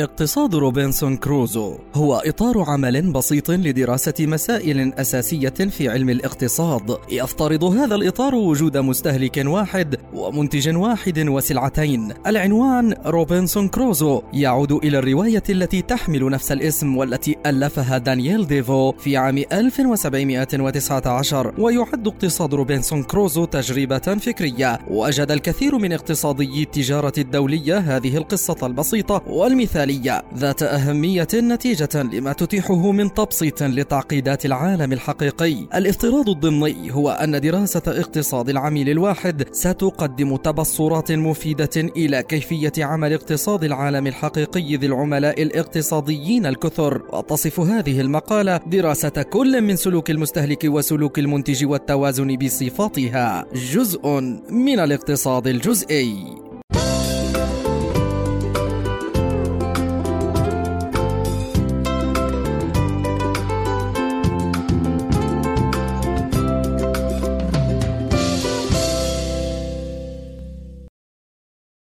اقتصاد روبنسون كروزو هو إطار عمل بسيط لدراسة مسائل أساسية في علم الاقتصاد. يفترض هذا الإطار وجود مستهلك واحد ومنتج واحد وسلعتين. العنوان روبنسون كروزو يعود إلى الرواية التي تحمل نفس الاسم والتي ألفها دانييل ديفو في عام 1719 ويعد اقتصاد روبنسون كروزو تجربة فكرية. وجد الكثير من اقتصاديي التجارة الدولية هذه القصة البسيطة والمثال المالية ذات أهمية نتيجة لما تتيحه من تبسيط لتعقيدات العالم الحقيقي. الافتراض الضمني هو أن دراسة اقتصاد العميل الواحد ستقدم تبصرات مفيدة إلى كيفية عمل اقتصاد العالم الحقيقي ذي العملاء الاقتصاديين الكثر، وتصف هذه المقالة دراسة كل من سلوك المستهلك وسلوك المنتج والتوازن بصفاتها جزء من الاقتصاد الجزئي.